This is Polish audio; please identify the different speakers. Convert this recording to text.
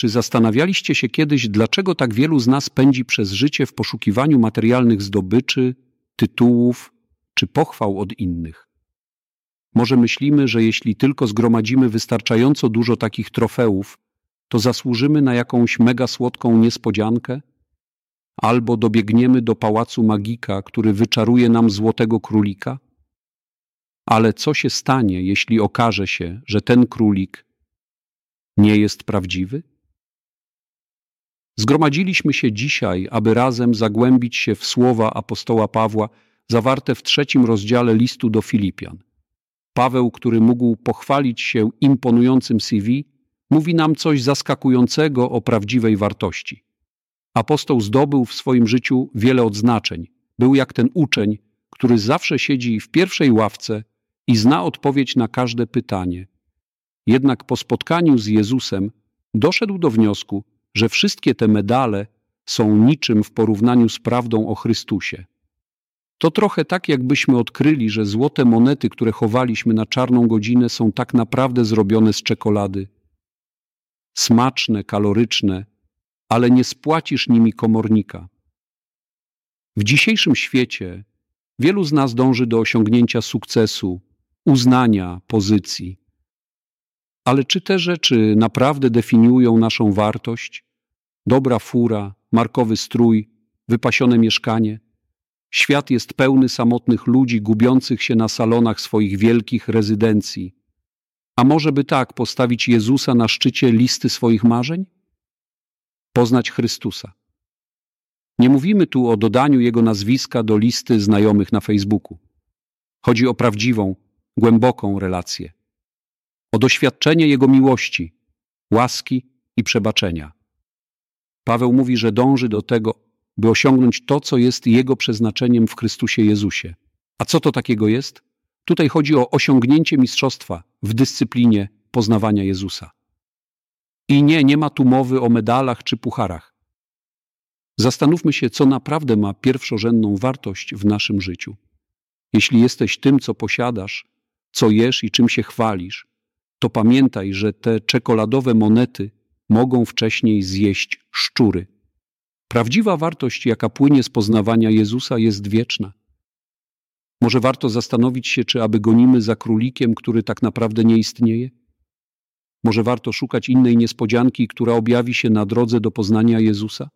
Speaker 1: Czy zastanawialiście się kiedyś, dlaczego tak wielu z nas pędzi przez życie w poszukiwaniu materialnych zdobyczy, tytułów czy pochwał od innych? Może myślimy, że jeśli tylko zgromadzimy wystarczająco dużo takich trofeów, to zasłużymy na jakąś mega słodką niespodziankę? Albo dobiegniemy do pałacu magika, który wyczaruje nam złotego królika? Ale co się stanie, jeśli okaże się, że ten królik nie jest prawdziwy? Zgromadziliśmy się dzisiaj, aby razem zagłębić się w słowa apostoła Pawła zawarte w trzecim rozdziale listu do Filipian. Paweł, który mógł pochwalić się imponującym CV, mówi nam coś zaskakującego o prawdziwej wartości. Apostoł zdobył w swoim życiu wiele odznaczeń. Był jak ten uczeń, który zawsze siedzi w pierwszej ławce i zna odpowiedź na każde pytanie. Jednak po spotkaniu z Jezusem doszedł do wniosku, że wszystkie te medale są niczym w porównaniu z prawdą o Chrystusie. To trochę tak, jakbyśmy odkryli, że złote monety, które chowaliśmy na czarną godzinę, są tak naprawdę zrobione z czekolady. Smaczne, kaloryczne, ale nie spłacisz nimi komornika. W dzisiejszym świecie wielu z nas dąży do osiągnięcia sukcesu, uznania, pozycji. Ale czy te rzeczy naprawdę definiują naszą wartość? Dobra fura, markowy strój, wypasione mieszkanie – Świat jest pełny samotnych ludzi gubiących się na salonach swoich wielkich rezydencji. A może by tak postawić Jezusa na szczycie listy swoich marzeń? Poznać Chrystusa. Nie mówimy tu o dodaniu Jego nazwiska do listy znajomych na Facebooku. Chodzi o prawdziwą, głęboką relację. O doświadczenie Jego miłości, łaski i przebaczenia. Paweł mówi, że dąży do tego, by osiągnąć to, co jest Jego przeznaczeniem w Chrystusie Jezusie. A co to takiego jest? Tutaj chodzi o osiągnięcie mistrzostwa w dyscyplinie poznawania Jezusa. I nie, nie ma tu mowy o medalach czy pucharach. Zastanówmy się, co naprawdę ma pierwszorzędną wartość w naszym życiu. Jeśli jesteś tym, co posiadasz, co jesz i czym się chwalisz, to pamiętaj, że te czekoladowe monety mogą wcześniej zjeść szczury. Prawdziwa wartość, jaka płynie z poznawania Jezusa, jest wieczna. Może warto zastanowić się, czy aby gonimy za królikiem, który tak naprawdę nie istnieje? Może warto szukać innej niespodzianki, która objawi się na drodze do poznania Jezusa?